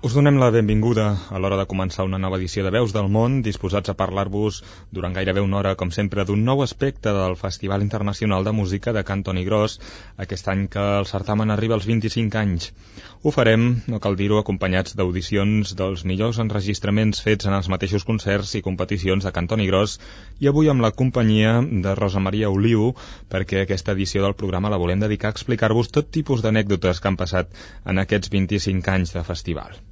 Us donem la benvinguda a l'hora de començar una nova edició de Veus del Món, disposats a parlar-vos durant gairebé una hora, com sempre, d'un nou aspecte del Festival Internacional de Música de Cantoni Gros, aquest any que el certamen arriba als 25 anys. Ho farem, no cal dir-ho, acompanyats d'audicions dels millors enregistraments fets en els mateixos concerts i competicions de Cantoni Gros i avui amb la companyia de Rosa Maria Oliu, perquè aquesta edició del programa la volem dedicar a explicar-vos tot tipus d'anècdotes que han passat en aquests 25 anys de festival.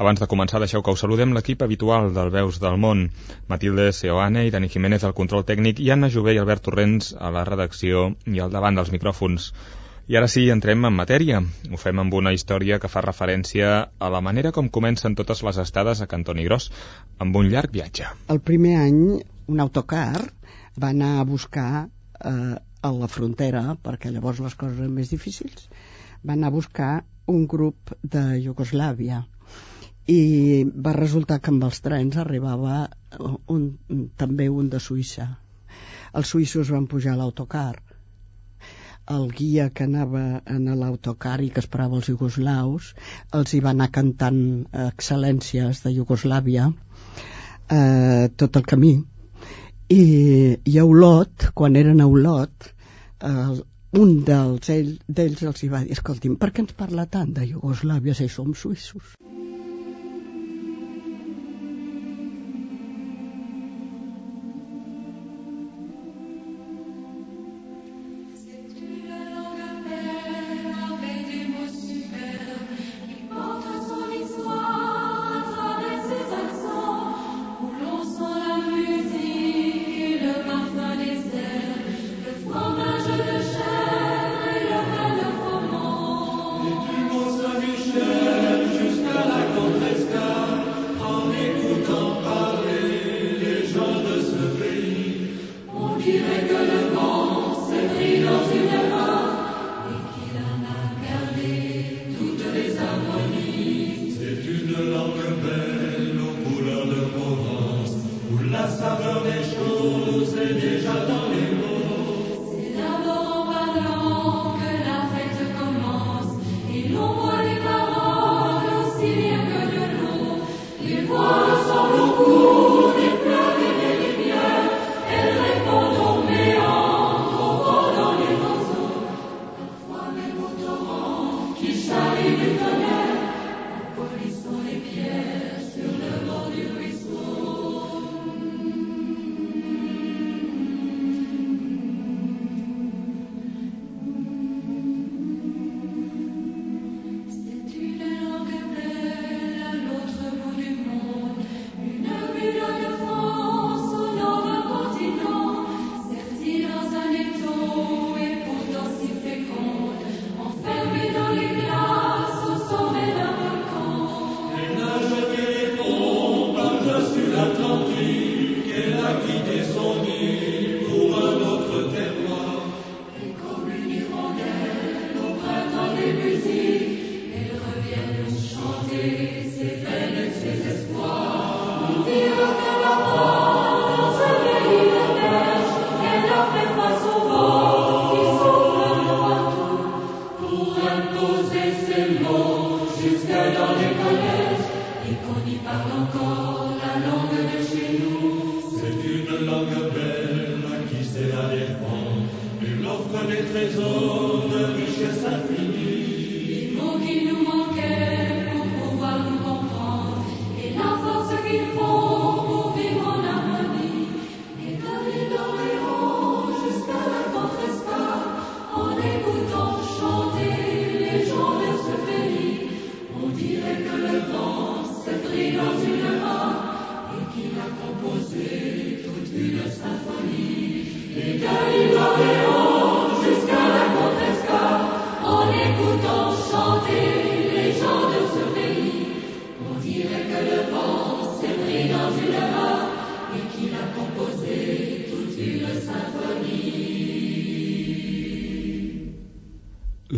Abans de començar, deixeu que us saludem l'equip habitual del Veus del Món. Matilde Seoane i Dani Jiménez al control tècnic i Anna Jové i Albert Torrents a la redacció i al davant dels micròfons. I ara sí, entrem en matèria. Ho fem amb una història que fa referència a la manera com comencen totes les estades a Cantoni Gros, amb un llarg viatge. El primer any, un autocar va anar a buscar eh, a la frontera, perquè llavors les coses eren més difícils, va anar a buscar un grup de Iugoslàvia i va resultar que amb els trens arribava un, també un de Suïssa. Els suïssos van pujar a l'autocar. El guia que anava en l'autocar i que esperava els iugoslaus els hi va anar cantant excel·lències de Iugoslàvia eh, tot el camí. I, i a Olot, quan eren a Olot, eh, un d'ells ells els hi va dir, escolti'm, per què ens parla tant de Iugoslàvia si som suïssos?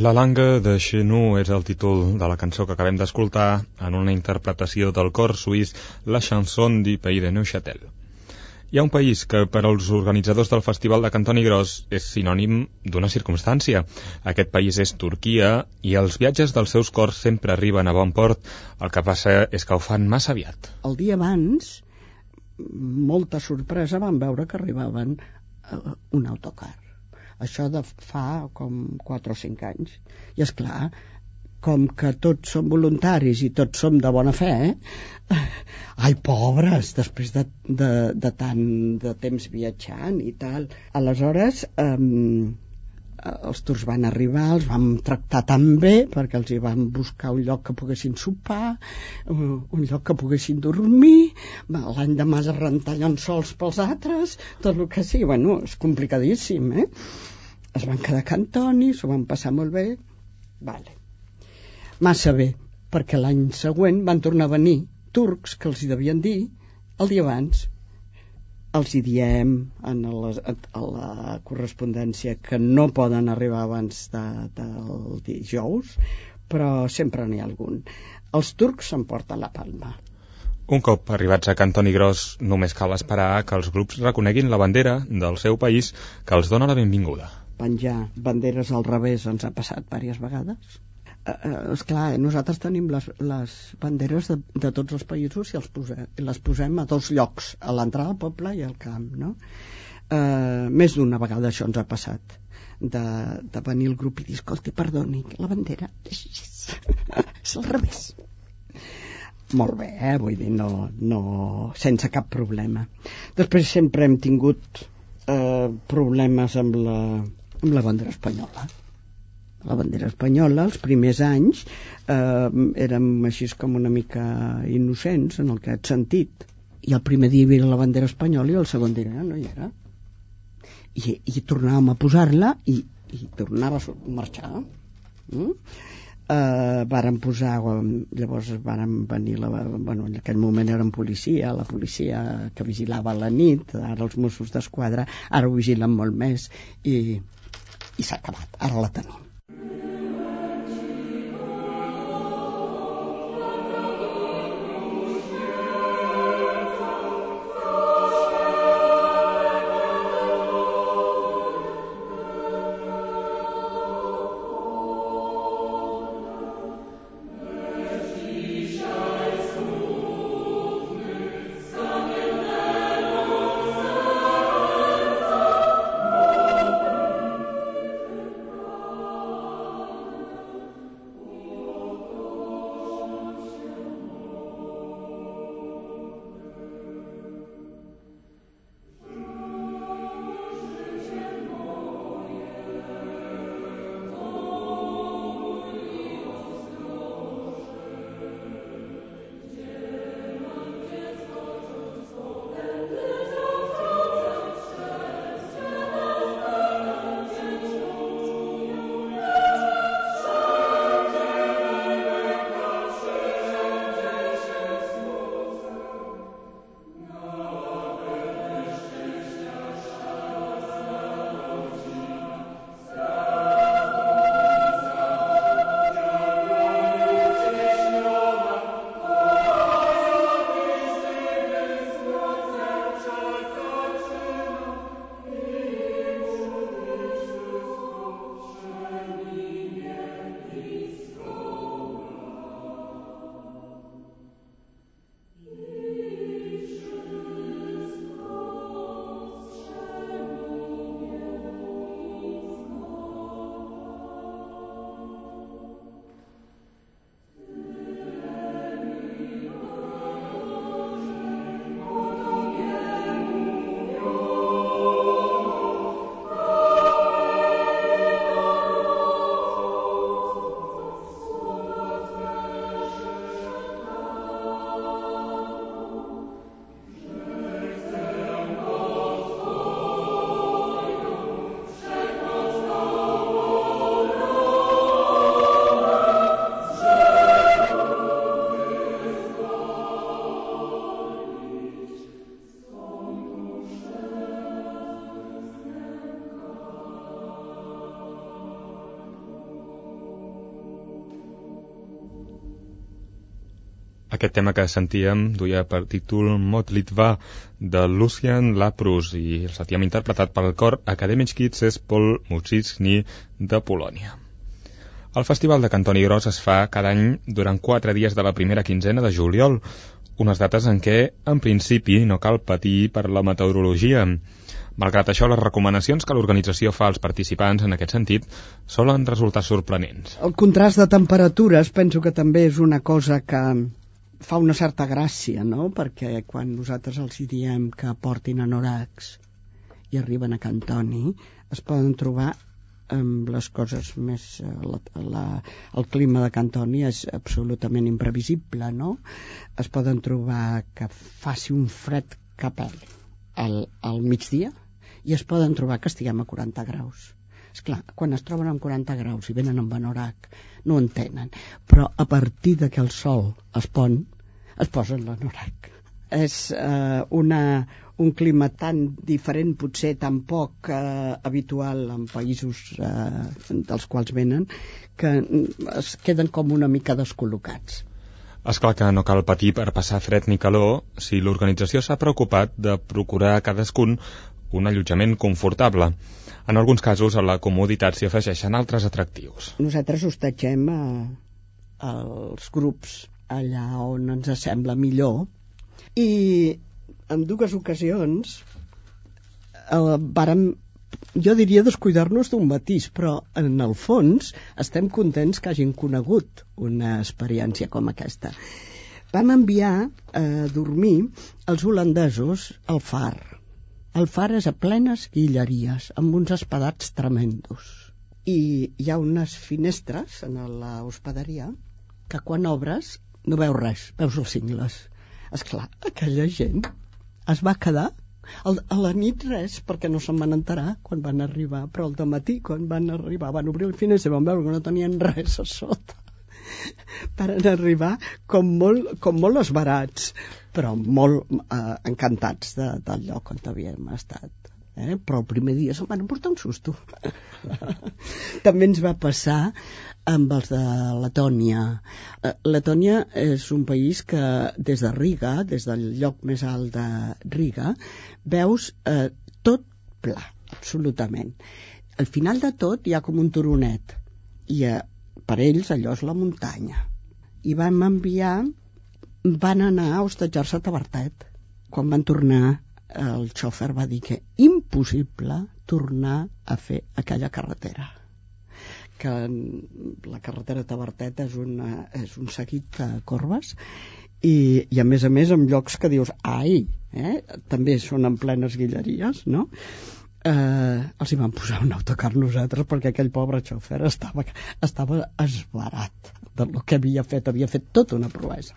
La langa de Chenou és el títol de la cançó que acabem d'escoltar en una interpretació del cor suís La Chanson du Pays de Neuchâtel. Hi ha un país que per als organitzadors del Festival de Cantoni Gros és sinònim d'una circumstància. Aquest país és Turquia i els viatges dels seus cors sempre arriben a bon port. El que passa és que ho fan massa aviat. El dia abans, molta sorpresa, van veure que arribaven uh, un autocar. Això de fa com 4 o 5 anys. I és clar, com que tots som voluntaris i tots som de bona fe, eh? ai, pobres, després de, de, de tant de temps viatjant i tal. Aleshores, eh, els tours van arribar, els vam tractar tan bé perquè els hi vam buscar un lloc que poguessin sopar, un lloc que poguessin dormir, l'any de mas es rentar sols pels altres, tot el que sí, bueno, és complicadíssim, eh? Es van quedar Cantoni, s'ho van passar molt bé, vale massa bé, perquè l'any següent van tornar a venir turcs que els hi devien dir el dia abans. Els hi diem en la, a la correspondència que no poden arribar abans de, del dijous, però sempre n'hi ha algun. Els turcs s'emporten la palma. Un cop arribats a Cantoni Gros, només cal esperar que els grups reconeguin la bandera del seu país que els dona la benvinguda. Penjar banderes al revés ens ha passat diverses vegades eh, eh esclar, nosaltres tenim les, les banderes de, de tots els països i els posem, les posem a dos llocs, a l'entrada del poble i al camp, no? Eh, més d'una vegada això ens ha passat de, de venir el grup i dir, escolti, perdoni, la bandera és al revés molt bé, eh? vull dir, no, no, sense cap problema. Després sempre hem tingut eh, problemes amb la, amb la bandera espanyola. La bandera espanyola, els primers anys eh, érem així com una mica innocents en el que has sentit. I el primer dia hi havia la bandera espanyola i el segon dia no hi era. I, i tornàvem a posar-la i, i tornava a marxar. Mm? eh, varen posar llavors varen venir la, bueno, en aquell moment eren policia la policia que vigilava la nit ara els Mossos d'Esquadra ara ho vigilen molt més i, i s'ha acabat, ara la tenim Aquest tema que sentíem duia per títol Motlitva de Lucian Laprus i el sentíem interpretat pel cor Academic Kids és Paul Muciczny de Polònia. El Festival de Cantoni Gros es fa cada any durant quatre dies de la primera quinzena de juliol, unes dates en què, en principi, no cal patir per la meteorologia. Malgrat això, les recomanacions que l'organització fa als participants en aquest sentit solen resultar sorprenents. El contrast de temperatures penso que també és una cosa que fa una certa gràcia, no? Perquè quan nosaltres els diem que portin anoracs i arriben a Cantoni, es poden trobar amb les coses més... Eh, la, la, el clima de Cantoni és absolutament imprevisible, no? Es poden trobar que faci un fred capel al, al migdia i es poden trobar que estiguem a 40 graus. És clar, quan es troben amb 40 graus i venen amb anorac, no en tenen. Però a partir de que el sol es pon, es posen l'anorac. És eh, una, un clima tan diferent, potser tan poc eh, habitual en països eh, dels quals venen, que es queden com una mica descol·locats. És clar que no cal patir per passar fred ni calor si l'organització s'ha preocupat de procurar a cadascun un allotjament confortable. En alguns casos, a la comoditat s'hi afegeixen altres atractius. Nosaltres hostatgem a, als grups allà on ens sembla millor i en dues ocasions eh, vàrem jo diria descuidar-nos d'un matís, però en el fons estem contents que hagin conegut una experiència com aquesta. Vam enviar a dormir els holandesos al far, el far és a plenes guilleries, amb uns espadats tremendos. I hi ha unes finestres en l'hospederia que quan obres no veus res, veus els cingles. És clar, aquella gent es va quedar el, a la nit res, perquè no se'n van enterar quan van arribar, però al matí quan van arribar van obrir el finestre i van veure que no tenien res a sota per arribar com molt, com molt esbarats però molt eh, encantats de, del lloc on havíem estat. Eh? Però el primer dia se'm van portar un susto. També ens va passar amb els de Letònia. Eh, Letònia és un país que des de Riga, des del lloc més alt de Riga, veus eh, tot pla, absolutament. Al final de tot hi ha com un turonet i eh, per ells allò és la muntanya. I vam enviar van anar a hostatjar-se a Tabertet. Quan van tornar, el xòfer va dir que impossible tornar a fer aquella carretera que la carretera Tabertet és, una, és un seguit de corbes i, i a més a més en llocs que dius ai, eh? també són en plenes guilleries no? eh, els hi van posar un autocar nosaltres perquè aquell pobre xòfer estava, estava esbarat del que havia fet, havia fet tota una proesa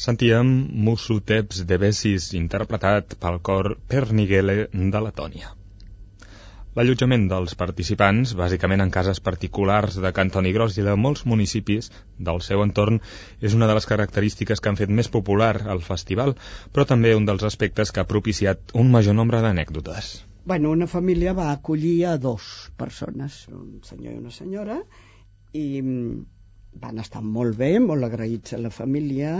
Sentíem Musuteps de Bessis, interpretat pel cor Pernigele de Letònia. L'allotjament dels participants, bàsicament en cases particulars de Cantoni Gros i de molts municipis del seu entorn, és una de les característiques que han fet més popular el festival, però també un dels aspectes que ha propiciat un major nombre d'anècdotes. Bueno, una família va acollir a dos persones, un senyor i una senyora, i mm, van estar molt bé, molt agraïts a la família,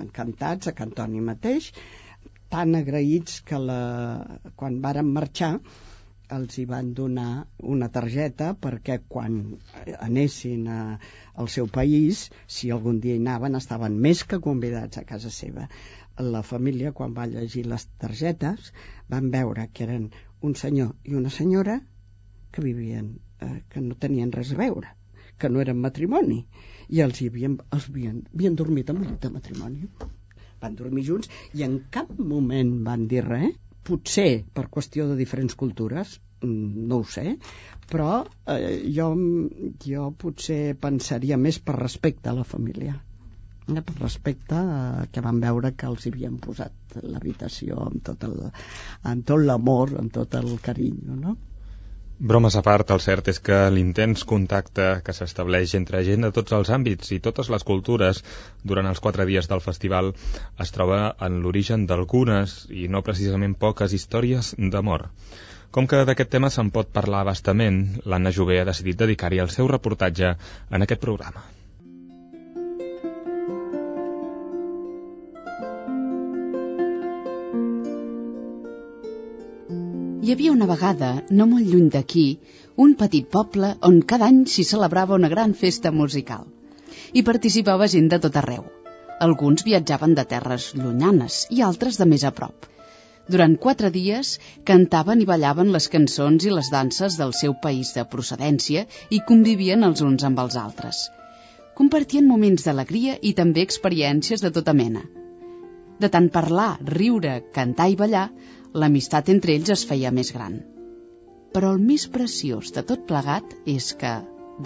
encantats, a Cantoni mateix, tan agraïts que la... quan varen marxar els hi van donar una targeta perquè quan anessin a, al seu país, si algun dia hi anaven, estaven més que convidats a casa seva. La família, quan va llegir les targetes, van veure que eren un senyor i una senyora que vivien, eh, que no tenien res a veure, que no eren matrimoni, i els hi havien, els havien, havien dormit amb un de matrimoni. Van dormir junts i en cap moment van dir res potser per qüestió de diferents cultures, mm, no ho sé, però eh, jo, jo potser pensaria més per respecte a la família eh, per respecte a que van veure que els havien posat l'habitació amb tot el, amb tot l'amor, amb tot el carinyo, no? Bromes a part, el cert és que l'intens contacte que s'estableix entre gent de tots els àmbits i totes les cultures durant els quatre dies del festival es troba en l'origen d'algunes i no precisament poques històries d'amor. Com que d'aquest tema se'n pot parlar bastament, l'Anna Jové ha decidit dedicar-hi el seu reportatge en aquest programa. Hi havia una vegada, no molt lluny d'aquí, un petit poble on cada any s'hi celebrava una gran festa musical. Hi participava gent de tot arreu. Alguns viatjaven de terres llunyanes i altres de més a prop. Durant quatre dies cantaven i ballaven les cançons i les danses del seu país de procedència i convivien els uns amb els altres. Compartien moments d'alegria i també experiències de tota mena. De tant parlar, riure, cantar i ballar, l'amistat entre ells es feia més gran. Però el més preciós de tot plegat és que,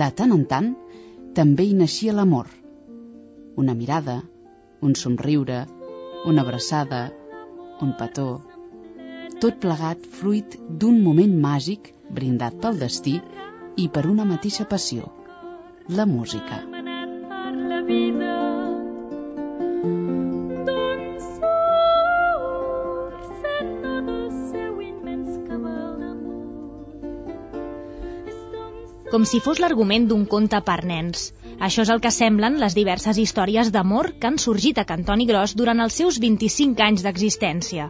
de tant en tant, també hi naixia l'amor. Una mirada, un somriure, una abraçada, un petó, tot plegat fruit d'un moment màgic brindat pel destí i per una mateixa passió, la música. La vida com si fos l'argument d'un conte per nens. Això és el que semblen les diverses històries d'amor que han sorgit a Cantoni Gros durant els seus 25 anys d'existència.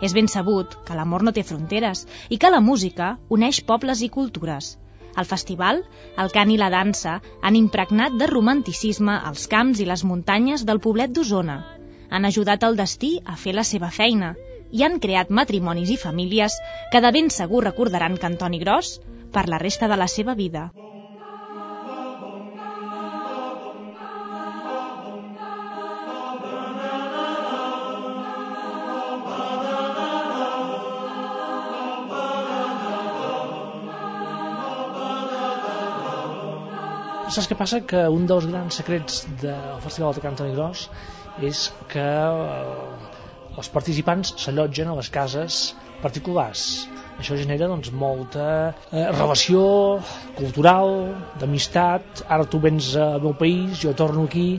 És ben sabut que l'amor no té fronteres i que la música uneix pobles i cultures. El festival, el cant i la dansa han impregnat de romanticisme els camps i les muntanyes del poblet d'Osona. Han ajudat el destí a fer la seva feina i han creat matrimonis i famílies que de ben segur recordaran que Antoni Gros per la resta de la seva vida. Saps què passa? Que un dels grans secrets del Festival de Cantoni Gros és que eh, els participants s'allotgen a les cases particulars això genera doncs, molta eh, relació cultural, d'amistat. Ara tu vens al meu país, jo torno aquí,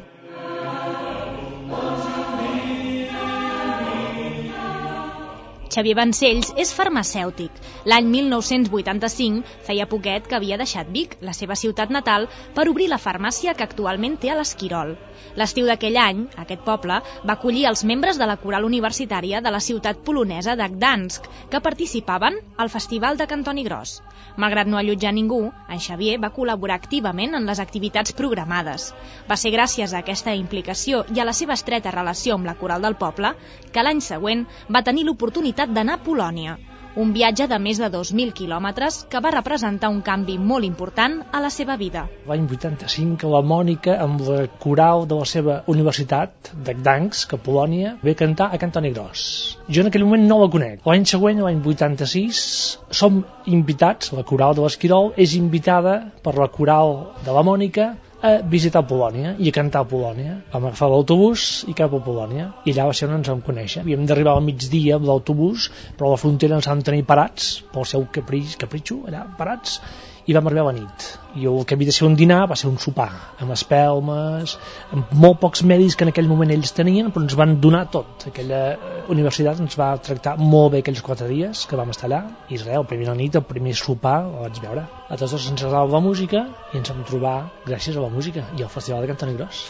Xavier Vancells és farmacèutic. L'any 1985 feia poquet que havia deixat Vic, la seva ciutat natal, per obrir la farmàcia que actualment té a l'Esquirol. L'estiu d'aquell any, aquest poble va acollir els membres de la coral universitària de la ciutat polonesa de Gdansk, que participaven al Festival de Cantoni Gros. Malgrat no allotjar ningú, en Xavier va col·laborar activament en les activitats programades. Va ser gràcies a aquesta implicació i a la seva estreta relació amb la coral del poble que l'any següent va tenir l'oportunitat d'anar a Polònia, un viatge de més de 2.000 quilòmetres que va representar un canvi molt important a la seva vida. L'any 85, la Mònica, amb la coral de la seva universitat, de Gdansk, a Polònia, ve cantar a Cantoni Gros. Jo en aquell moment no la conec. L'any següent, l'any 86, som invitats, la coral de l'Esquirol és invitada per la coral de la Mònica a visitar Polònia i a cantar a Polònia. Vam agafar l'autobús i cap a Polònia. I allà va ser on ens vam conèixer. Havíem d'arribar al migdia amb l'autobús, però a la frontera ens vam tenir parats, pel seu capritx, capritxo, allà, parats, i vam arribar a la nit. I el que havia de ser un dinar va ser un sopar amb espelmes, amb molt pocs medis que en aquell moment ells tenien però ens van donar tot. Aquella eh, universitat ens va tractar molt bé aquells quatre dies que vam estar allà i res, el primer nit, el primer sopar el vaig veure, a tots dos ens agradava la música i ens vam trobar gràcies a la música i al Festival de Cantoni Gros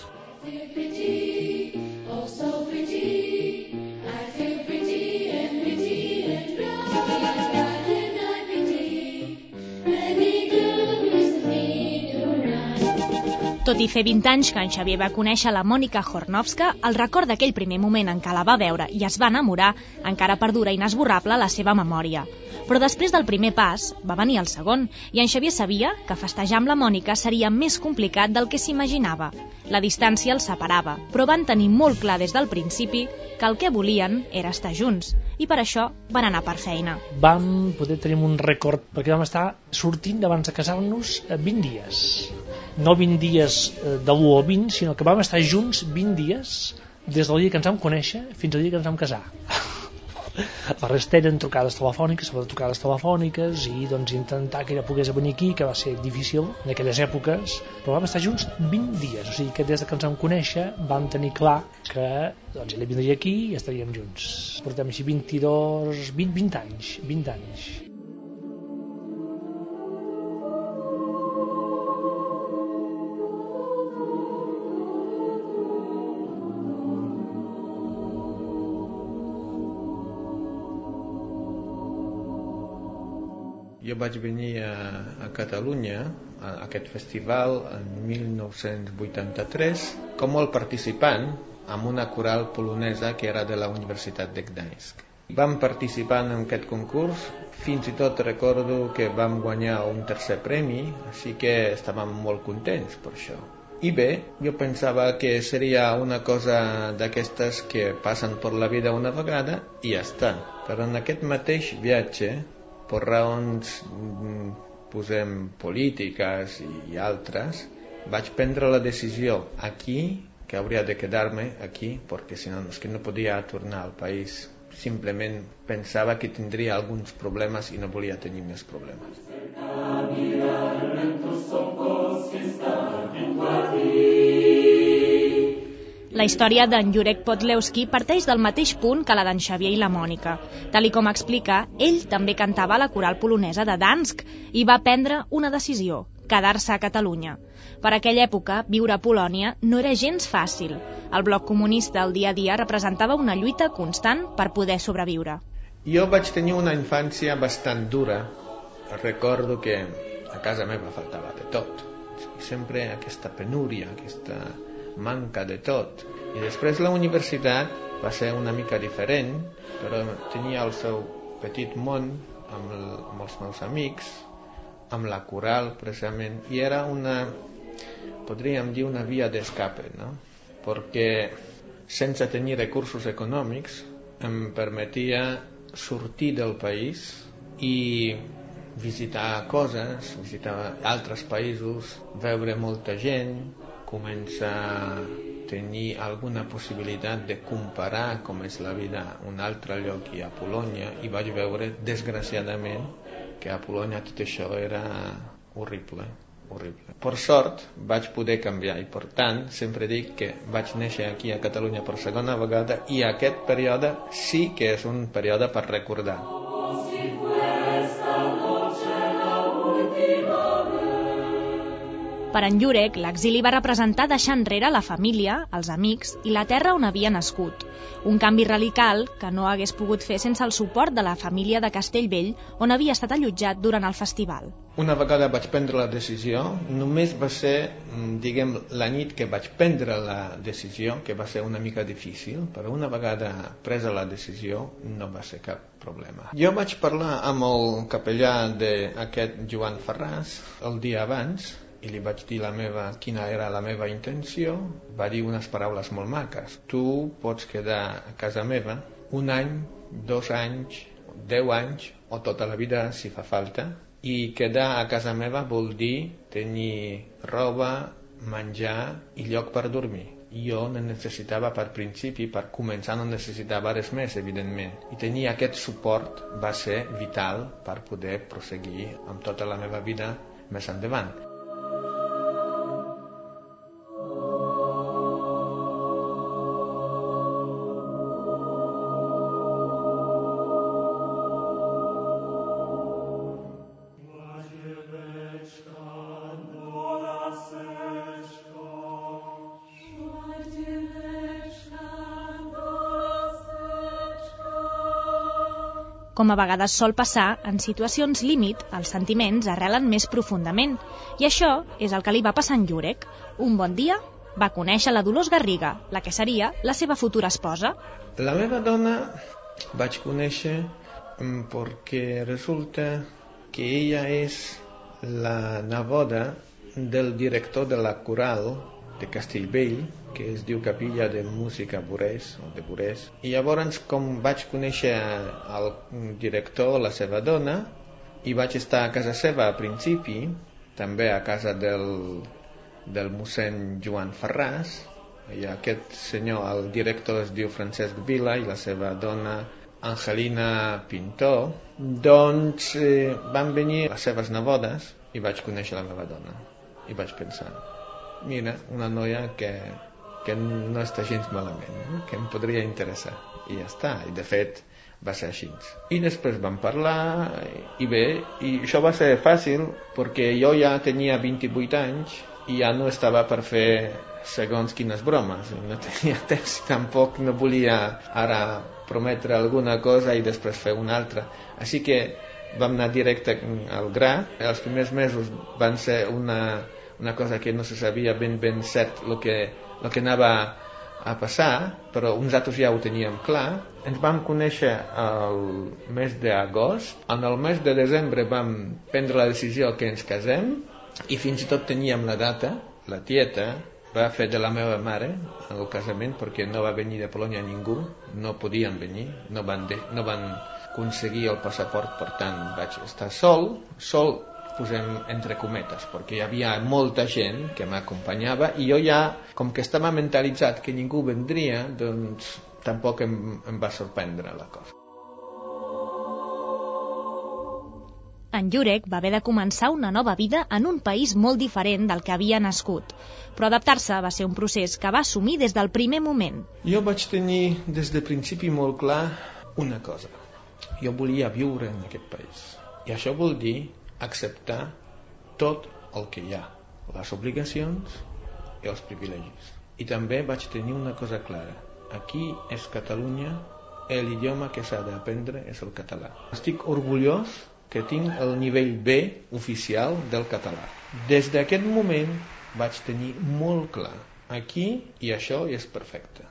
Tot i fer 20 anys que en Xavier va conèixer la Mònica Hornovska, el record d'aquell primer moment en què la va veure i es va enamorar encara perdura inesborrable la seva memòria. Però després del primer pas va venir el segon i en Xavier sabia que festejar amb la Mònica seria més complicat del que s'imaginava. La distància els separava, però van tenir molt clar des del principi que el que volien era estar junts i per això van anar per feina. Vam poder tenir un record perquè vam estar sortint abans de casar-nos 20 dies no 20 dies eh, de l'1 al 20, sinó que vam estar junts 20 dies des del dia que ens vam conèixer fins al dia que ens vam casar. La resta eren trucades telefòniques, sobretot trucades telefòniques i doncs intentar que ella pogués venir aquí, que va ser difícil en aquelles èpoques, però vam estar junts 20 dies, o sigui que des que ens vam conèixer vam tenir clar que doncs, ella vindria aquí i estaríem junts. Portem així 22, 20, 20 anys, 20 anys. Jo vaig venir a, a Catalunya, a aquest festival, en 1983, com el participant amb una coral polonesa que era de la Universitat de Gdańsk. Vam participar en aquest concurs, fins i tot recordo que vam guanyar un tercer premi, així que estàvem molt contents per això. I bé, jo pensava que seria una cosa d'aquestes que passen per la vida una vegada i ja està. Però en aquest mateix viatge per raons mm, posem polítiques i altres vaig prendre la decisió aquí que hauria de quedar-me aquí perquè si no és que no podia tornar al país. Simplement pensava que tindria alguns problemes i no volia tenir més problemes La història d'en Jurek Podlewski parteix del mateix punt que la d'en Xavier i la Mònica. Tal i com explica, ell també cantava a la coral polonesa de Dansk i va prendre una decisió, quedar-se a Catalunya. Per aquella època, viure a Polònia no era gens fàcil. El bloc comunista al dia a dia representava una lluita constant per poder sobreviure. Jo vaig tenir una infància bastant dura. Recordo que a casa meva faltava de tot. Sempre aquesta penúria, aquesta manca de tot. I després la universitat va ser una mica diferent, però tenia el seu petit món amb, el, amb els meus amics, amb la coral precisament, i era una, podríem dir, una via d'escape, no? perquè sense tenir recursos econòmics em permetia sortir del país i visitar coses, visitar altres països, veure molta gent, comença a tenir alguna possibilitat de comparar com és la vida a un altre lloc i a Polònia i vaig veure desgraciadament que a Polònia tot això era horrible horrible. Per sort vaig poder canviar i per tant sempre dic que vaig néixer aquí a Catalunya per segona vegada i aquest període sí que és un període per recordar. Per en Jurek, l'exili va representar deixar enrere la família, els amics i la terra on havia nascut. Un canvi radical que no hagués pogut fer sense el suport de la família de Castellvell, on havia estat allotjat durant el festival. Una vegada vaig prendre la decisió, només va ser, mm, diguem, la nit que vaig prendre la decisió, que va ser una mica difícil, però una vegada presa la decisió no va ser cap problema. Jo vaig parlar amb el capellà d'aquest Joan Ferràs el dia abans, i li vaig dir la meva, quina era la meva intenció, va dir unes paraules molt maques. Tu pots quedar a casa meva un any, dos anys, deu anys o tota la vida si fa falta i quedar a casa meva vol dir tenir roba, menjar i lloc per dormir. Jo no necessitava per principi, per començar no necessitava res més, evidentment. I tenir aquest suport va ser vital per poder proseguir amb tota la meva vida més endavant. Com a vegades sol passar, en situacions límit, els sentiments arrelen més profundament. I això és el que li va passar en Llurec. Un bon dia va conèixer la Dolors Garriga, la que seria la seva futura esposa. La meva dona vaig conèixer mm, perquè resulta que ella és la neboda del director de la coral de Castellvell, que es diu Capilla de Música Burès, o de Burès. I llavors, com vaig conèixer el director, la seva dona, i vaig estar a casa seva a principi, també a casa del, del mossèn Joan Ferràs, i aquest senyor, el director es diu Francesc Vila i la seva dona Angelina Pintor, doncs eh, van venir les seves nebodes i vaig conèixer la meva dona. I vaig pensar, mira, una noia que, que no està gens malament, no? que em podria interessar. I ja està, i de fet va ser així. I després vam parlar, i bé, i això va ser fàcil, perquè jo ja tenia 28 anys i ja no estava per fer segons quines bromes. No tenia temps tampoc no volia ara prometre alguna cosa i després fer una altra. Així que vam anar directe al gra. Els primers mesos van ser una, una cosa que no se sabia ben ben cert el que, el que anava a passar, però uns altres ja ho teníem clar. Ens vam conèixer el mes d'agost. En el mes de desembre vam prendre la decisió que ens casem i fins i tot teníem la data. La tieta va fer de la meva mare el casament perquè no va venir de Polònia ningú, no podien venir, no van, de, no van aconseguir el passaport, per tant vaig estar sol, sol posem entre cometes, perquè hi havia molta gent que m'acompanyava i jo ja, com que estava mentalitzat que ningú vendria, doncs tampoc em, em va sorprendre la cosa. En Jurek va haver de començar una nova vida en un país molt diferent del que havia nascut, però adaptar-se va ser un procés que va assumir des del primer moment. Jo vaig tenir des de principi molt clar una cosa. Jo volia viure en aquest país. I això vol dir acceptar tot el que hi ha, les obligacions i els privilegis. I també vaig tenir una cosa clara. Aquí és Catalunya, l'idioma que s'ha d'aprendre és el català. Estic orgullós que tinc el nivell B oficial del català. Des d'aquest moment vaig tenir molt clar aquí i això és perfecte.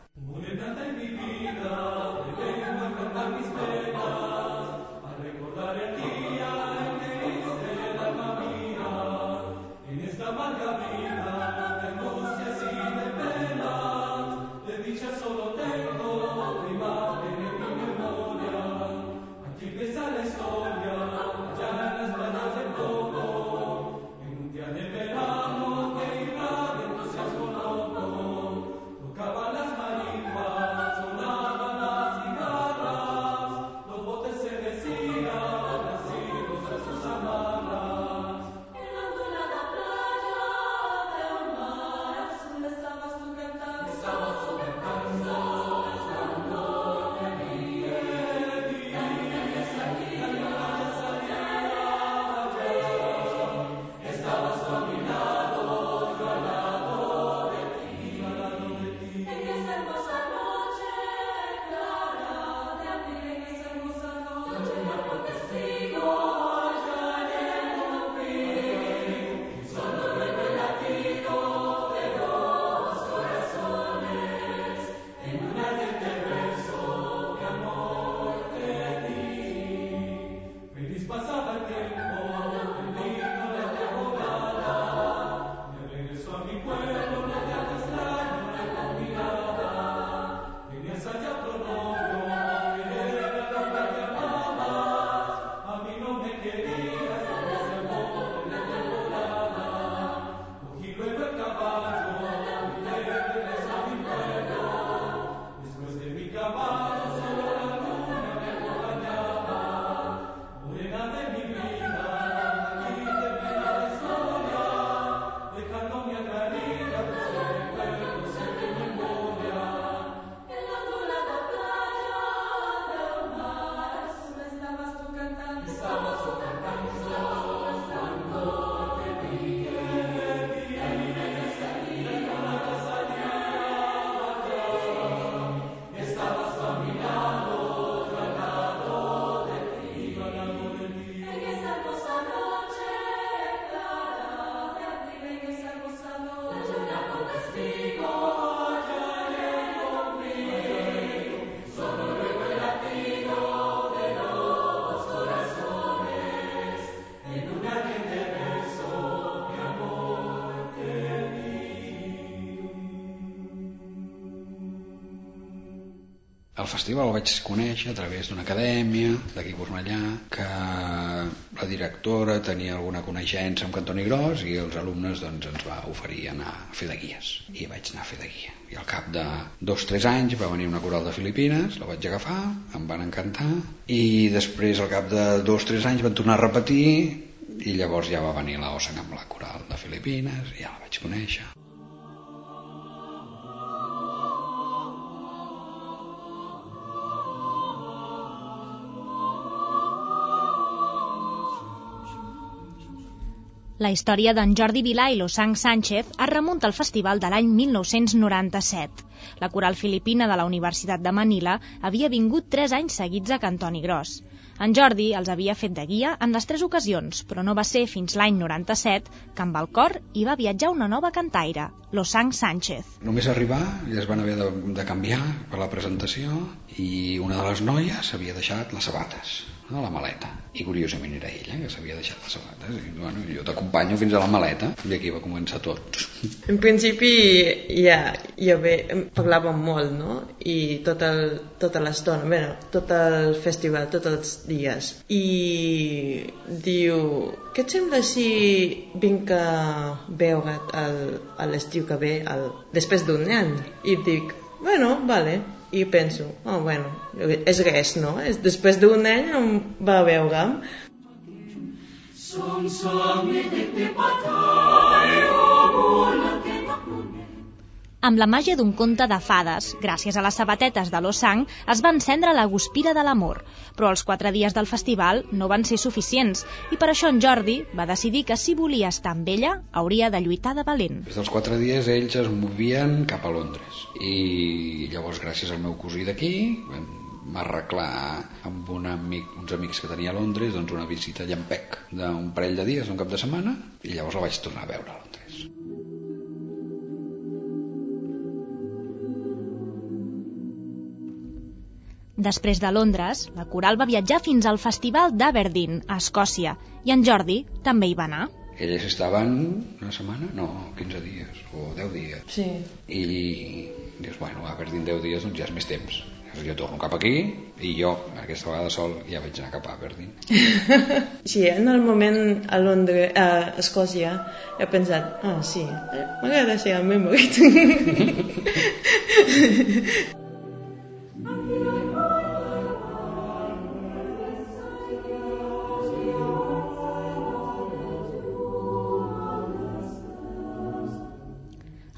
Festival el vaig conèixer a través d'una acadèmia d'aquí Cornellà que la directora tenia alguna coneixença amb Cantoni Gros i els alumnes doncs, ens va oferir anar a fer de guies. I vaig anar a fer de guia. I al cap de dos o tres anys va venir una coral de Filipines la vaig agafar, em van encantar i després al cap de dos o tres anys van tornar a repetir i llavors ja va venir la Osen amb la coral de Filipines i ja la vaig conèixer La història d'en Jordi Vilà i Losang Sánchez es remunta al festival de l'any 1997. La coral filipina de la Universitat de Manila havia vingut tres anys seguits a Cantoni Gros. En Jordi els havia fet de guia en les tres ocasions, però no va ser fins l'any 97 que amb el cor hi va viatjar una nova cantaire, Losang Sánchez. Només arribar ja es van haver de, de canviar per la presentació i una de les noies havia deixat les sabates a la maleta. I curiosament era ella que s'havia deixat les sabates. I, bueno, jo t'acompanyo fins a la maleta i aquí va començar tot. En principi ja, ja bé, parlàvem molt, no? I tot el, tota l'estona, bé, tot el festival, tots els dies. I diu, què et sembla si vinc a veure a l'estiu que ve, el, després d'un any? I dic, bueno, vale i penso, oh, bueno, és res, no? És, després d'un any em va veure. Som som de patai, o amb la màgia d'un conte de fades, gràcies a les sabatetes de l'Osang, es va encendre la guspira de l'amor. Però els quatre dies del festival no van ser suficients i per això en Jordi va decidir que si volia estar amb ella hauria de lluitar de valent. Des dels quatre dies ells es movien cap a Londres i llavors gràcies al meu cosí d'aquí vam arreglar amb un amic, uns amics que tenia a Londres doncs una visita a Llampec d'un parell de dies, un cap de setmana i llavors la vaig tornar a veure a Londres. Després de Londres, la coral va viatjar fins al Festival d'Aberdeen, a Escòcia, i en Jordi també hi va anar. Elles estaven una setmana? No, 15 dies o 10 dies. Sí. I dius, bueno, a Aberdeen 10 dies doncs ja és més temps. Jo torno cap aquí i jo, aquesta vegada sol, ja vaig anar cap a Aberdeen. sí, en el moment a Londres, a Escòcia, he pensat, ah, sí, m'agrada ser el meu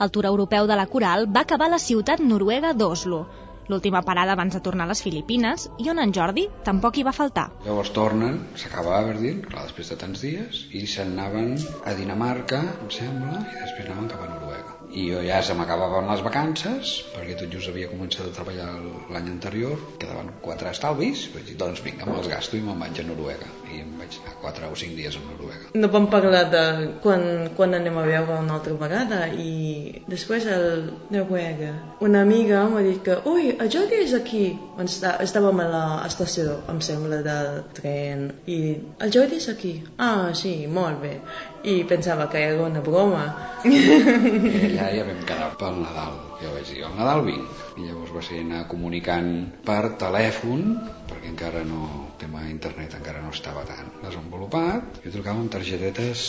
El tour europeu de la coral va acabar a la ciutat noruega d'Oslo, l'última parada abans de tornar a les Filipines, i on en Jordi tampoc hi va faltar. Llavors tornen, s'acaba Aberdeen, clar, després de tants dies, i se'n anaven a Dinamarca, em sembla, i després anaven cap a Noruega. I jo ja se m'acabaven les vacances perquè tot just havia començat a treballar l'any anterior quedaven quatre estalvis vaig dir doncs vinga me'ls gasto i me'n vaig a Noruega i em vaig anar quatre o cinc dies a Noruega no vam parlar de quan, quan anem a veure una altra vegada i després el Noruega una amiga m'ha dit que ui, el Jordi és aquí està, estàvem a l'estació em sembla del tren i el Jordi és aquí ah sí, molt bé i pensava que era una broma. I allà ja vam quedar pel Nadal. Jo vaig dir, el Nadal vinc. I llavors va ser anar comunicant per telèfon, perquè encara no, tema internet encara no estava tan desenvolupat. Jo trucava amb targetetes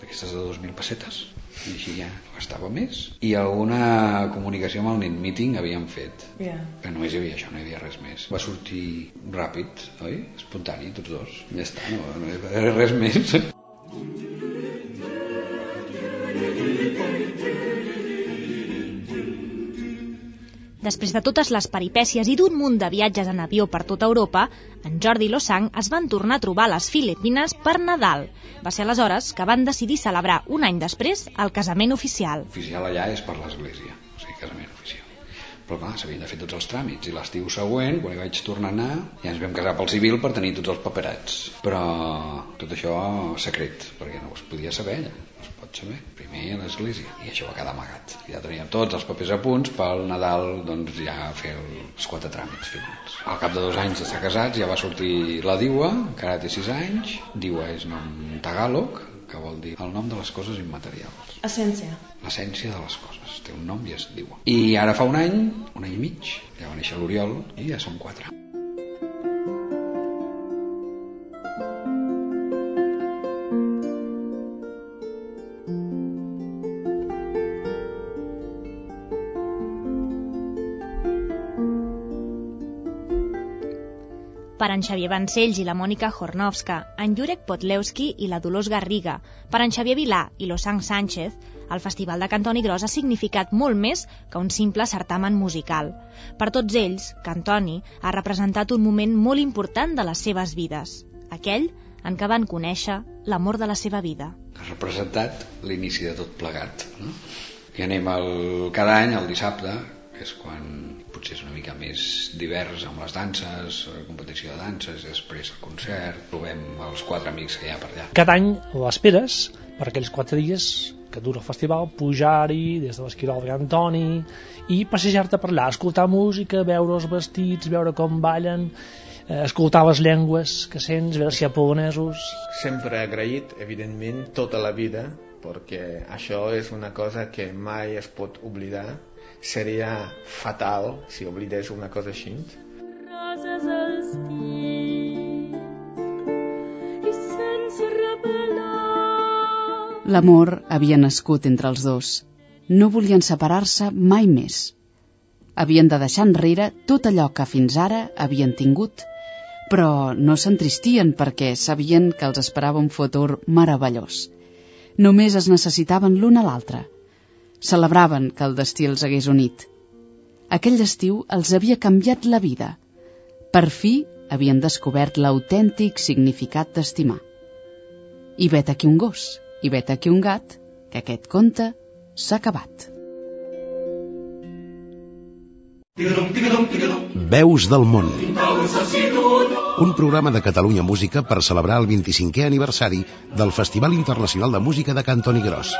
d'aquestes de 2.000 pessetes, i així ja gastava més. I alguna comunicació amb el Net Meeting havíem fet. Yeah. Que només hi havia això, no hi havia res més. Va sortir ràpid, oi? Espontani, tots dos. Ja està, no, no hi havia res més. Després de totes les peripècies i d'un munt de viatges en avió per tota Europa, en Jordi i Losang es van tornar a trobar a les Filipines per Nadal. Va ser aleshores que van decidir celebrar un any després el casament oficial. Oficial allà és per l'església, o sigui, casament oficial. Però clar, s'havien de fer tots els tràmits i l'estiu següent, quan hi vaig tornar a anar, ja ens vam casar pel civil per tenir tots els paperats. Però tot això secret, perquè no es podia saber allà pot saber, primer a l'església i això va quedar amagat ja teníem tots els papers a punts pel Nadal doncs ja fer els quatre tràmits finals al cap de dos anys d'estar casats ja va sortir la Diua encara té sis anys Diua és nom tagaloc que vol dir el nom de les coses immaterials. Essència. L'essència de les coses. Té un nom i es diu. I ara fa un any, un any i mig, ja va néixer l'Oriol i ja som quatre. Per en Xavier Vancells i la Mònica Hornovska, en Jurek Potlewski i la Dolors Garriga, per en Xavier Vilà i l'Osang Sánchez, el Festival de Cantoni Gros ha significat molt més que un simple certamen musical. Per tots ells, Cantoni ha representat un moment molt important de les seves vides, aquell en què van conèixer l'amor de la seva vida. Ha representat l'inici de tot plegat. No? I anem el, cada any, el dissabte, és quan potser és una mica més divers amb les danses, la competició de danses, després el concert, trobem els quatre amics que hi ha per allà. Cada any l'esperes per aquells quatre dies que dura el festival, pujar-hi des de l'Esquirol de Antoni i passejar-te per allà, escoltar música, veure els vestits, veure com ballen, eh, escoltar les llengües que sents, veure si hi ha polonesos... Sempre agraït, evidentment, tota la vida, perquè això és una cosa que mai es pot oblidar seria fatal si oblidés una cosa així. Roses als i sense L'amor havia nascut entre els dos. No volien separar-se mai més. Havien de deixar enrere tot allò que fins ara havien tingut, però no s'entristien perquè sabien que els esperava un futur meravellós. Només es necessitaven l'un a l'altre – Celebraven que el destí els hagués unit. Aquell estiu els havia canviat la vida. Per fi havien descobert l'autèntic significat d'estimar. I vet aquí un gos, i vet aquí un gat, que aquest conte s'ha acabat. Veus del món. Un programa de Catalunya Música per celebrar el 25è aniversari del Festival Internacional de Música de Cantoni Gros.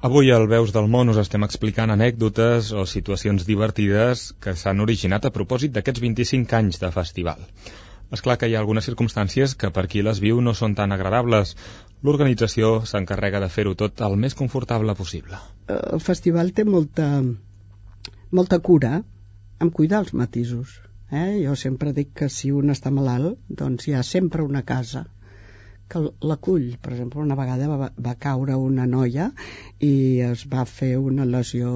Avui al Veus del Món us estem explicant anècdotes o situacions divertides que s'han originat a propòsit d'aquests 25 anys de festival. És clar que hi ha algunes circumstàncies que per qui les viu no són tan agradables. L'organització s'encarrega de fer-ho tot el més confortable possible. El festival té molta, molta cura en cuidar els matisos. Eh? Jo sempre dic que si un està malalt, doncs hi ha sempre una casa que l'acull. Per exemple, una vegada va, va caure una noia i es va fer una lesió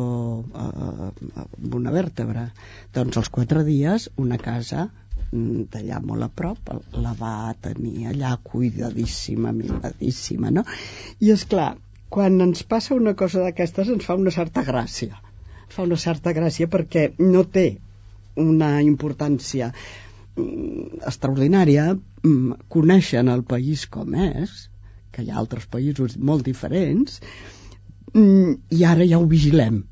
eh, amb una vèrtebra. Doncs als quatre dies una casa mm, d'allà molt a prop la va tenir allà cuidadíssima, mimadíssima, no? I és clar, quan ens passa una cosa d'aquestes ens fa una certa gràcia. Ens fa una certa gràcia perquè no té una importància extraordinària mm, coneixen el país com és que hi ha altres països molt diferents mm, i ara ja ho vigilem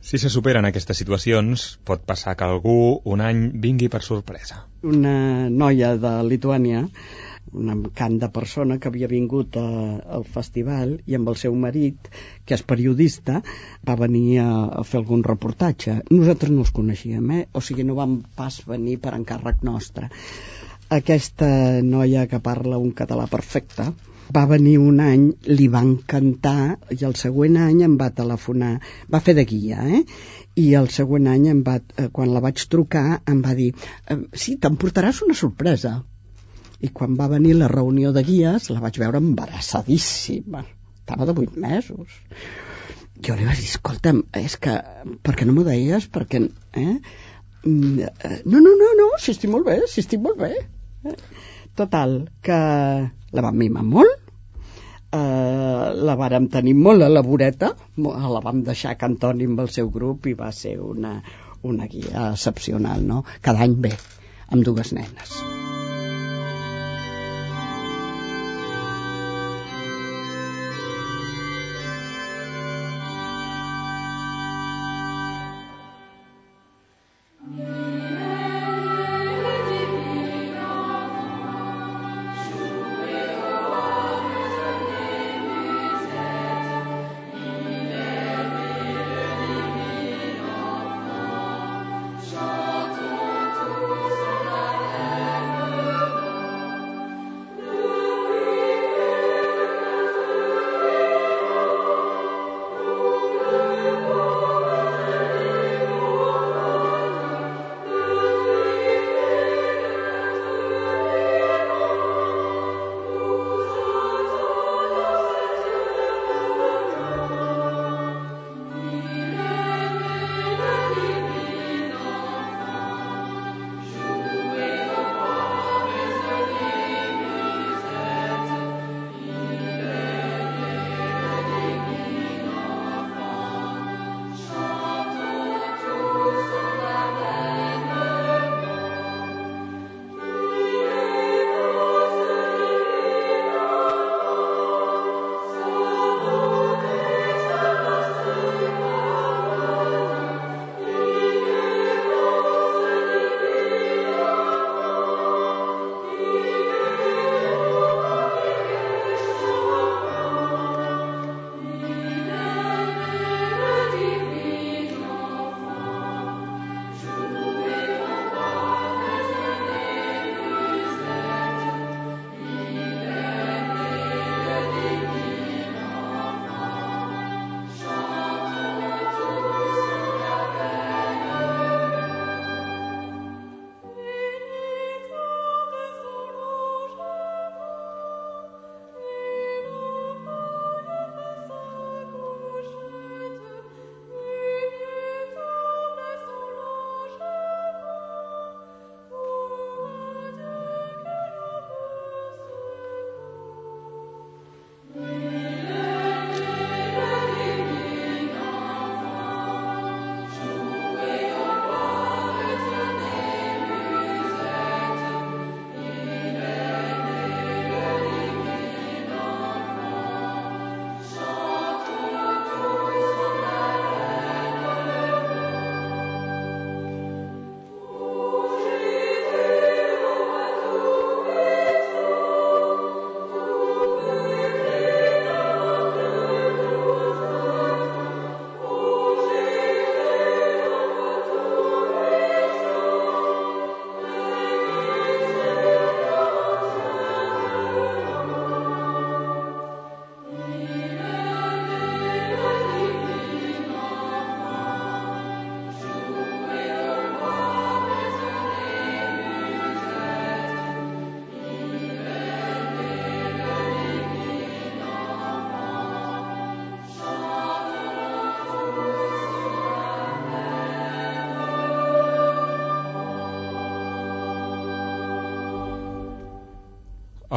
si se superen aquestes situacions, pot passar que algú un any vingui per sorpresa. Una noia de Lituània una cant de persona que havia vingut a, al festival i amb el seu marit, que és periodista, va venir a, a fer algun reportatge. Nosaltres no els coneixíem, eh? o sigui, no vam pas venir per encàrrec nostre. Aquesta noia que parla un català perfecte, va venir un any, li va encantar i el següent any em va telefonar, va fer de guia, eh? i el següent any em va, eh, quan la vaig trucar em va dir eh, sí, t'emportaràs una sorpresa i quan va venir la reunió de guies la vaig veure embarassadíssima estava de vuit mesos jo li vaig dir, escolta'm, és que per què no m'ho deies? Perquè, eh? Mm, eh? No, no, no, no, si estic molt bé, si estic molt bé. Eh? Total, que la vam mimar molt, eh, la vàrem tenir molt a la voreta, la vam deixar a Cantoni amb el seu grup i va ser una, una guia excepcional, no? Cada any bé, amb dues nenes.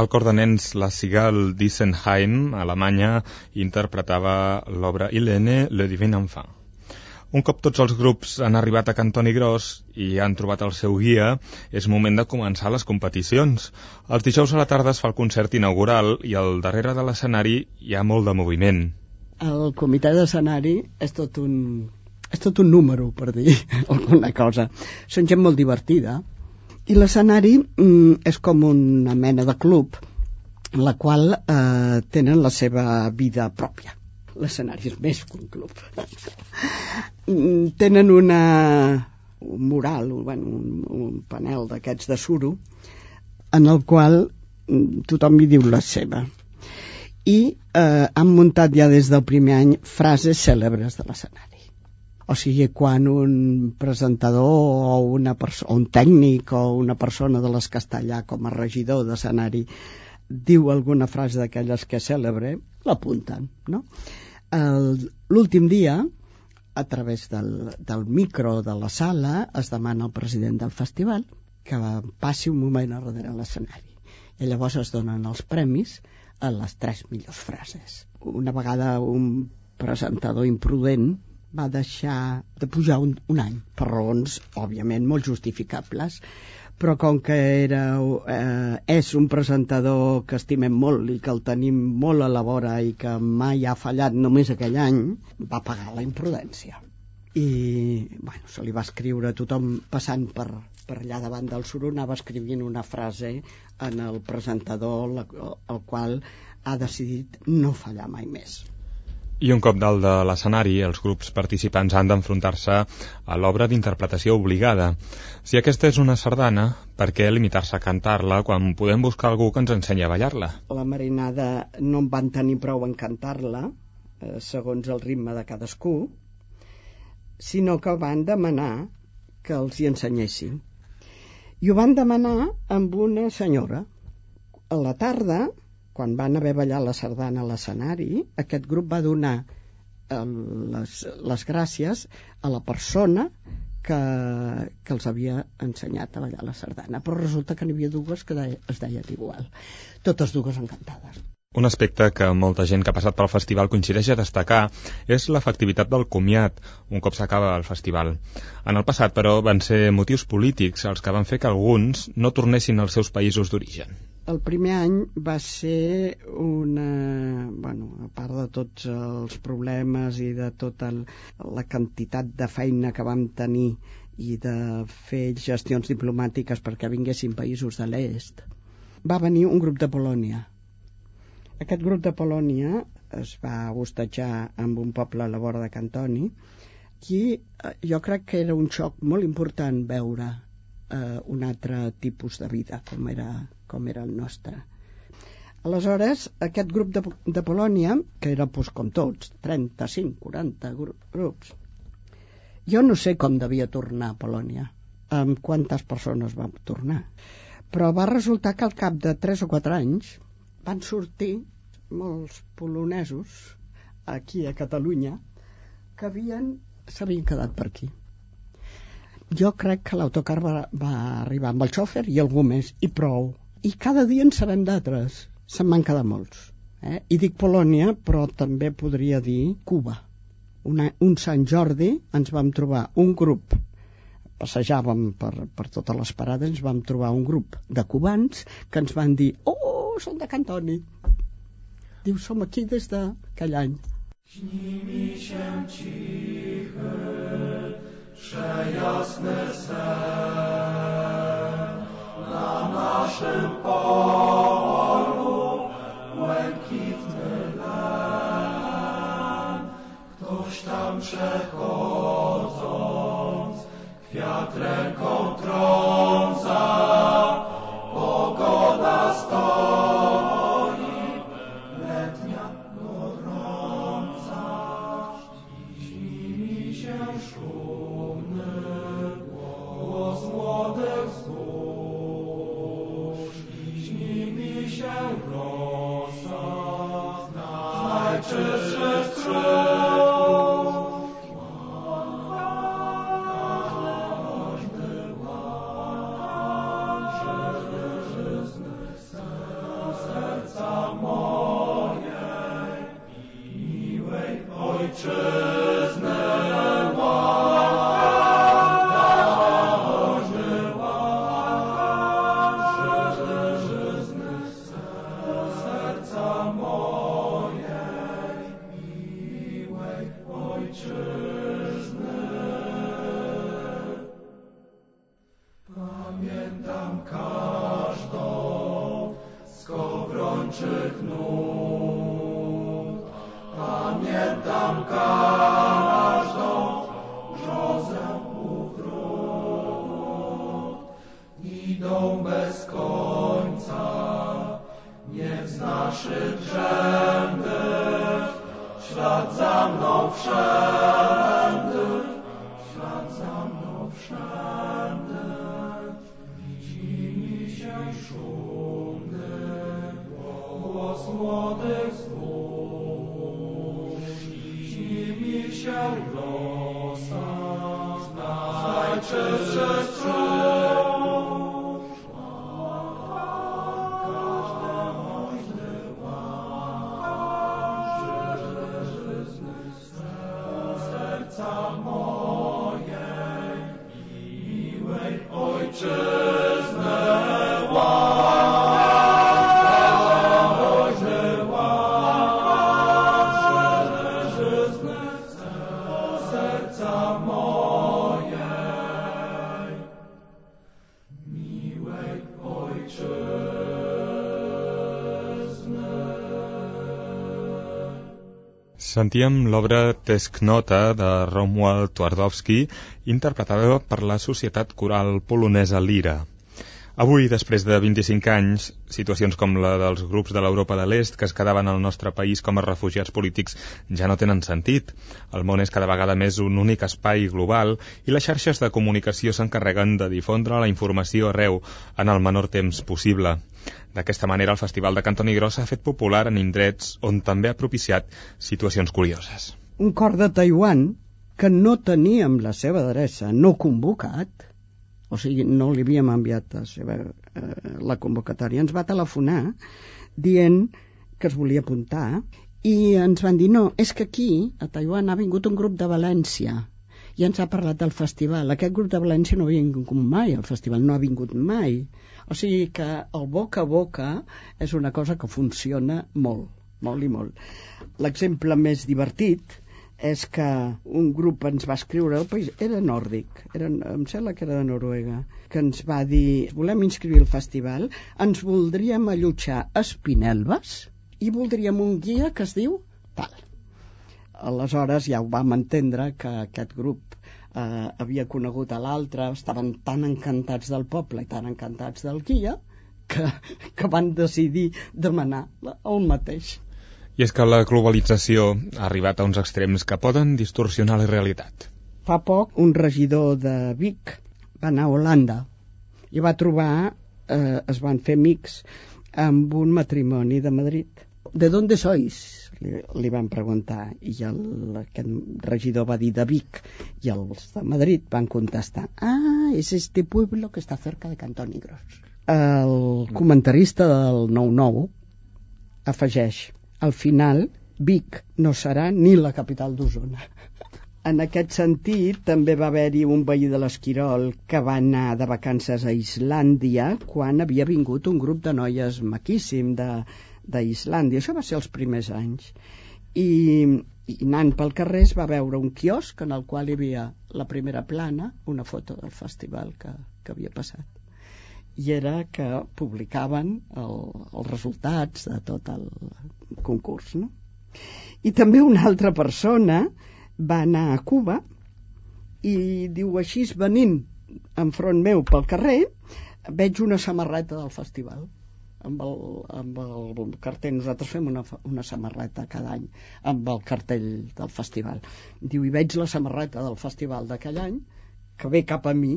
El cor de nens La Cigale d'Issenheim, Alemanya, interpretava l'obra Helene, le divin enfant. Un cop tots els grups han arribat a Cantoni Gros i han trobat el seu guia, és moment de començar les competicions. Els dijous a la tarda es fa el concert inaugural i al darrere de l'escenari hi ha molt de moviment. El comitè d'escenari és tot un és tot un número, per dir alguna cosa. Són gent molt divertida i l'escenari mm, és com una mena de club la qual eh, tenen la seva vida pròpia. L'escenari és més que un club. Mm, tenen una, un mural, bueno, un, un panel d'aquests de suro, en el qual mm, tothom hi diu la seva. I eh, han muntat ja des del primer any frases cèlebres de l'escenari o sigui, quan un presentador o, una o un tècnic o una persona de les que està allà com a regidor d'escenari diu alguna frase d'aquelles que és l'apunten, no? L'últim dia, a través del, del micro de la sala, es demana al president del festival que passi un moment a darrere l'escenari. I llavors es donen els premis a les tres millors frases. Una vegada un presentador imprudent va deixar de pujar un, un any, per raons, òbviament, molt justificables, però com que era, eh, és un presentador que estimem molt i que el tenim molt a la vora i que mai ha fallat només aquell any, va pagar la imprudència. I, bueno, se li va escriure tothom passant per, per allà davant del suro, anava escrivint una frase en el presentador, la, el qual ha decidit no fallar mai més. I un cop dalt de l'escenari, els grups participants han d'enfrontar-se a l'obra d'interpretació obligada. Si aquesta és una sardana, per què limitar-se a cantar-la quan podem buscar algú que ens ensenyi a ballar-la? La marinada no en van tenir prou en cantar-la, eh, segons el ritme de cadascú, sinó que van demanar que els hi ensenyessin. I ho van demanar amb una senyora. A la tarda quan van haver ballat la sardana a l'escenari, aquest grup va donar eh, les, les gràcies a la persona que, que els havia ensenyat a ballar la sardana. Però resulta que n'hi havia dues que deia, es deien igual. Totes dues encantades. Un aspecte que molta gent que ha passat pel festival coincideix a destacar és l'efectivitat del comiat un cop s'acaba el festival. En el passat, però, van ser motius polítics els que van fer que alguns no tornessin als seus països d'origen el primer any va ser una... Bueno, a part de tots els problemes i de tota la quantitat de feina que vam tenir i de fer gestions diplomàtiques perquè vinguessin països de l'est, va venir un grup de Polònia. Aquest grup de Polònia es va hostatjar amb un poble a la vora de Cantoni i eh, jo crec que era un xoc molt important veure eh, un altre tipus de vida com era com era el nostre. Aleshores, aquest grup de, de Polònia, que era pues, com tots, 35, 40 grups, jo no sé com devia tornar a Polònia, amb quantes persones va tornar, però va resultar que al cap de 3 o 4 anys van sortir molts polonesos aquí a Catalunya que havien s'havien quedat per aquí. Jo crec que l'autocar va, va arribar amb el xòfer i algú més, i prou i cada dia en sabem d'altres. Se'n van quedar molts eh? i dic Polònia però també podria dir Cuba. Una, un Sant Jordi ens vam trobar un grup passejàvem per, per totes les parades ens vam trobar un grup de cubans que ens van dir oh, són de Cantoni. Diu, som aquí des d'aquell any. Przejasny sen na naszym polu błękitny len. Ktoś tam przechodząc, kwiat ręką trąca, serca moje, Ojcze. Sentíem l'obra Tesknota de Romuald Twardowski, interpretada per la Societat Coral Polonesa Lira. Avui, després de 25 anys, situacions com la dels grups de l'Europa de l'Est que es quedaven al nostre país com a refugiats polítics ja no tenen sentit. El món és cada vegada més un únic espai global i les xarxes de comunicació s'encarreguen de difondre la informació arreu en el menor temps possible. D'aquesta manera, el Festival de Cantoni Gros s'ha fet popular en indrets on també ha propiciat situacions curioses. Un cor de Taiwan que no teníem la seva adreça no convocat, o sigui, no li havíem enviat la, seva, eh, la convocatòria, ens va telefonar dient que es volia apuntar i ens van dir, no, és que aquí, a Taiwan, ha vingut un grup de València i ens ha parlat del festival. Aquest grup de València no havia vingut mai, el festival no ha vingut mai. O sigui que el boca a boca és una cosa que funciona molt, molt i molt. L'exemple més divertit és que un grup ens va escriure, el país era nòrdic, era, em sembla que era de Noruega, que ens va dir, volem inscriure el festival, ens voldríem allotjar a Espinelves i voldríem un guia que es diu tal. Aleshores ja ho vam entendre que aquest grup eh, havia conegut a l'altre, estaven tan encantats del poble i tan encantats del guia que, que van decidir demanar el mateix. I és que la globalització ha arribat a uns extrems que poden distorsionar la realitat. Fa poc un regidor de Vic va anar a Holanda i va trobar, eh, es van fer amics amb un matrimoni de Madrid. ¿De dónde sois? Li, li van preguntar i el, aquest regidor va dir de Vic i els de Madrid van contestar ah, és este pueblo que està cerca de Cantónigros el comentarista del 9-9 afegeix al final Vic no serà ni la capital d'Osona en aquest sentit, també va haver-hi un veí de l'Esquirol que va anar de vacances a Islàndia quan havia vingut un grup de noies maquíssim de, d'Islàndia. Això va ser els primers anys. I, I anant pel carrer es va veure un quiosc en el qual hi havia la primera plana, una foto del festival que, que havia passat. I era que publicaven el, els resultats de tot el concurs. No? I també una altra persona va anar a Cuba i diu així venint enfront meu pel carrer veig una samarreta del festival amb el, amb el cartell. Nosaltres fem una, una samarreta cada any amb el cartell del festival. Diu, i veig la samarreta del festival d'aquell any que ve cap a mi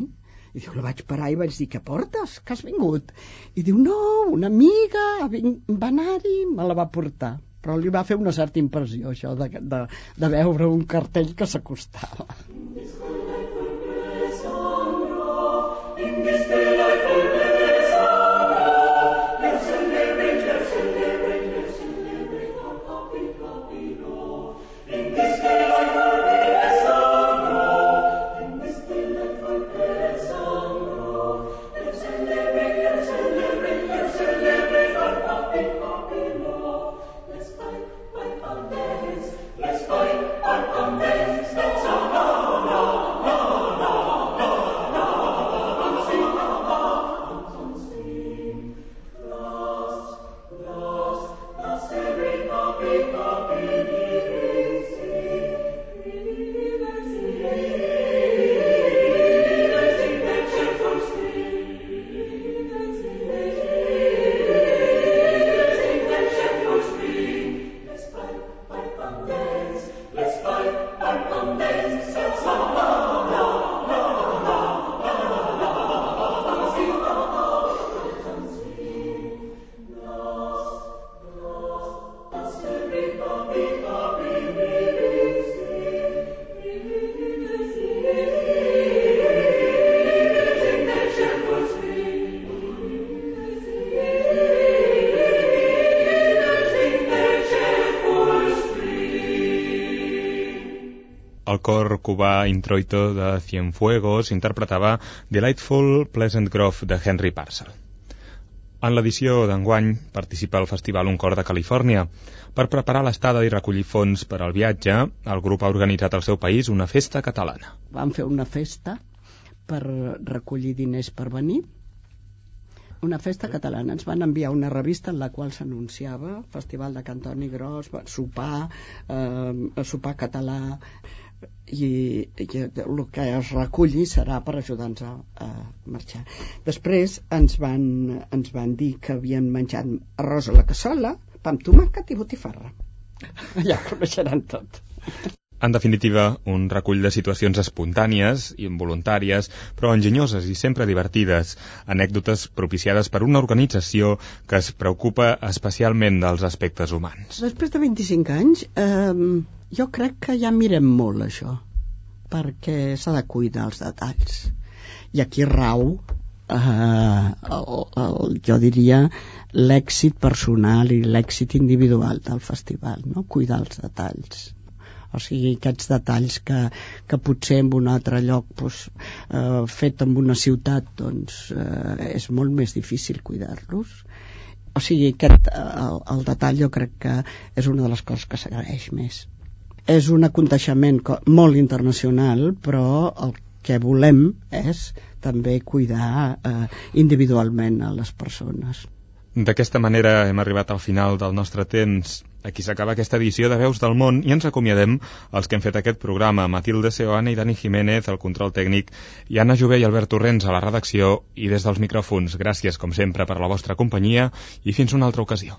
i diu, la vaig parar i vaig dir, què portes? Que has vingut? I diu, no, una amiga va anar-hi, me la va portar. Però li va fer una certa impressió, això, de, de, de veure un cartell que s'acostava. In cubà Introito de Cienfuegos interpretava Delightful Pleasant Grove de Henry Parcel. En l'edició d'enguany participa al Festival Un Cor de Califòrnia. Per preparar l'estada i recollir fons per al viatge, el grup ha organitzat al seu país una festa catalana. Vam fer una festa per recollir diners per venir una festa catalana. Ens van enviar una revista en la qual s'anunciava Festival de Cantoni Gros, sopar, eh, sopar català, i, i el que es reculli serà per ajudar-nos a, a marxar. Després ens van, ens van dir que havien menjat arròs a la cassola, pa amb tomàquet i botifarra. Allà ho coneixeran tot. En definitiva, un recull de situacions espontànies i involuntàries, però enginyoses i sempre divertides, anècdotes propiciades per una organització que es preocupa especialment dels aspectes humans. Després de 25 anys, eh, jo crec que ja mirem molt això, perquè s'ha de cuidar els detalls. I aquí rau, eh, el, el, jo diria, l'èxit personal i l'èxit individual del festival, no? cuidar els detalls o sigui, aquests detalls que, que potser en un altre lloc doncs, eh, fet en una ciutat doncs, eh, és molt més difícil cuidar-los o sigui, aquest, el, el detall jo crec que és una de les coses que s'agraeix més és un aconteixement molt internacional però el que volem és també cuidar eh, individualment a les persones D'aquesta manera hem arribat al final del nostre temps. Aquí s'acaba aquesta edició de Veus del Món i ens acomiadem els que hem fet aquest programa. Matilde Seoane i Dani Jiménez, el control tècnic, i Anna Jové i Albert Torrents a la redacció i des dels micròfons. Gràcies, com sempre, per la vostra companyia i fins una altra ocasió.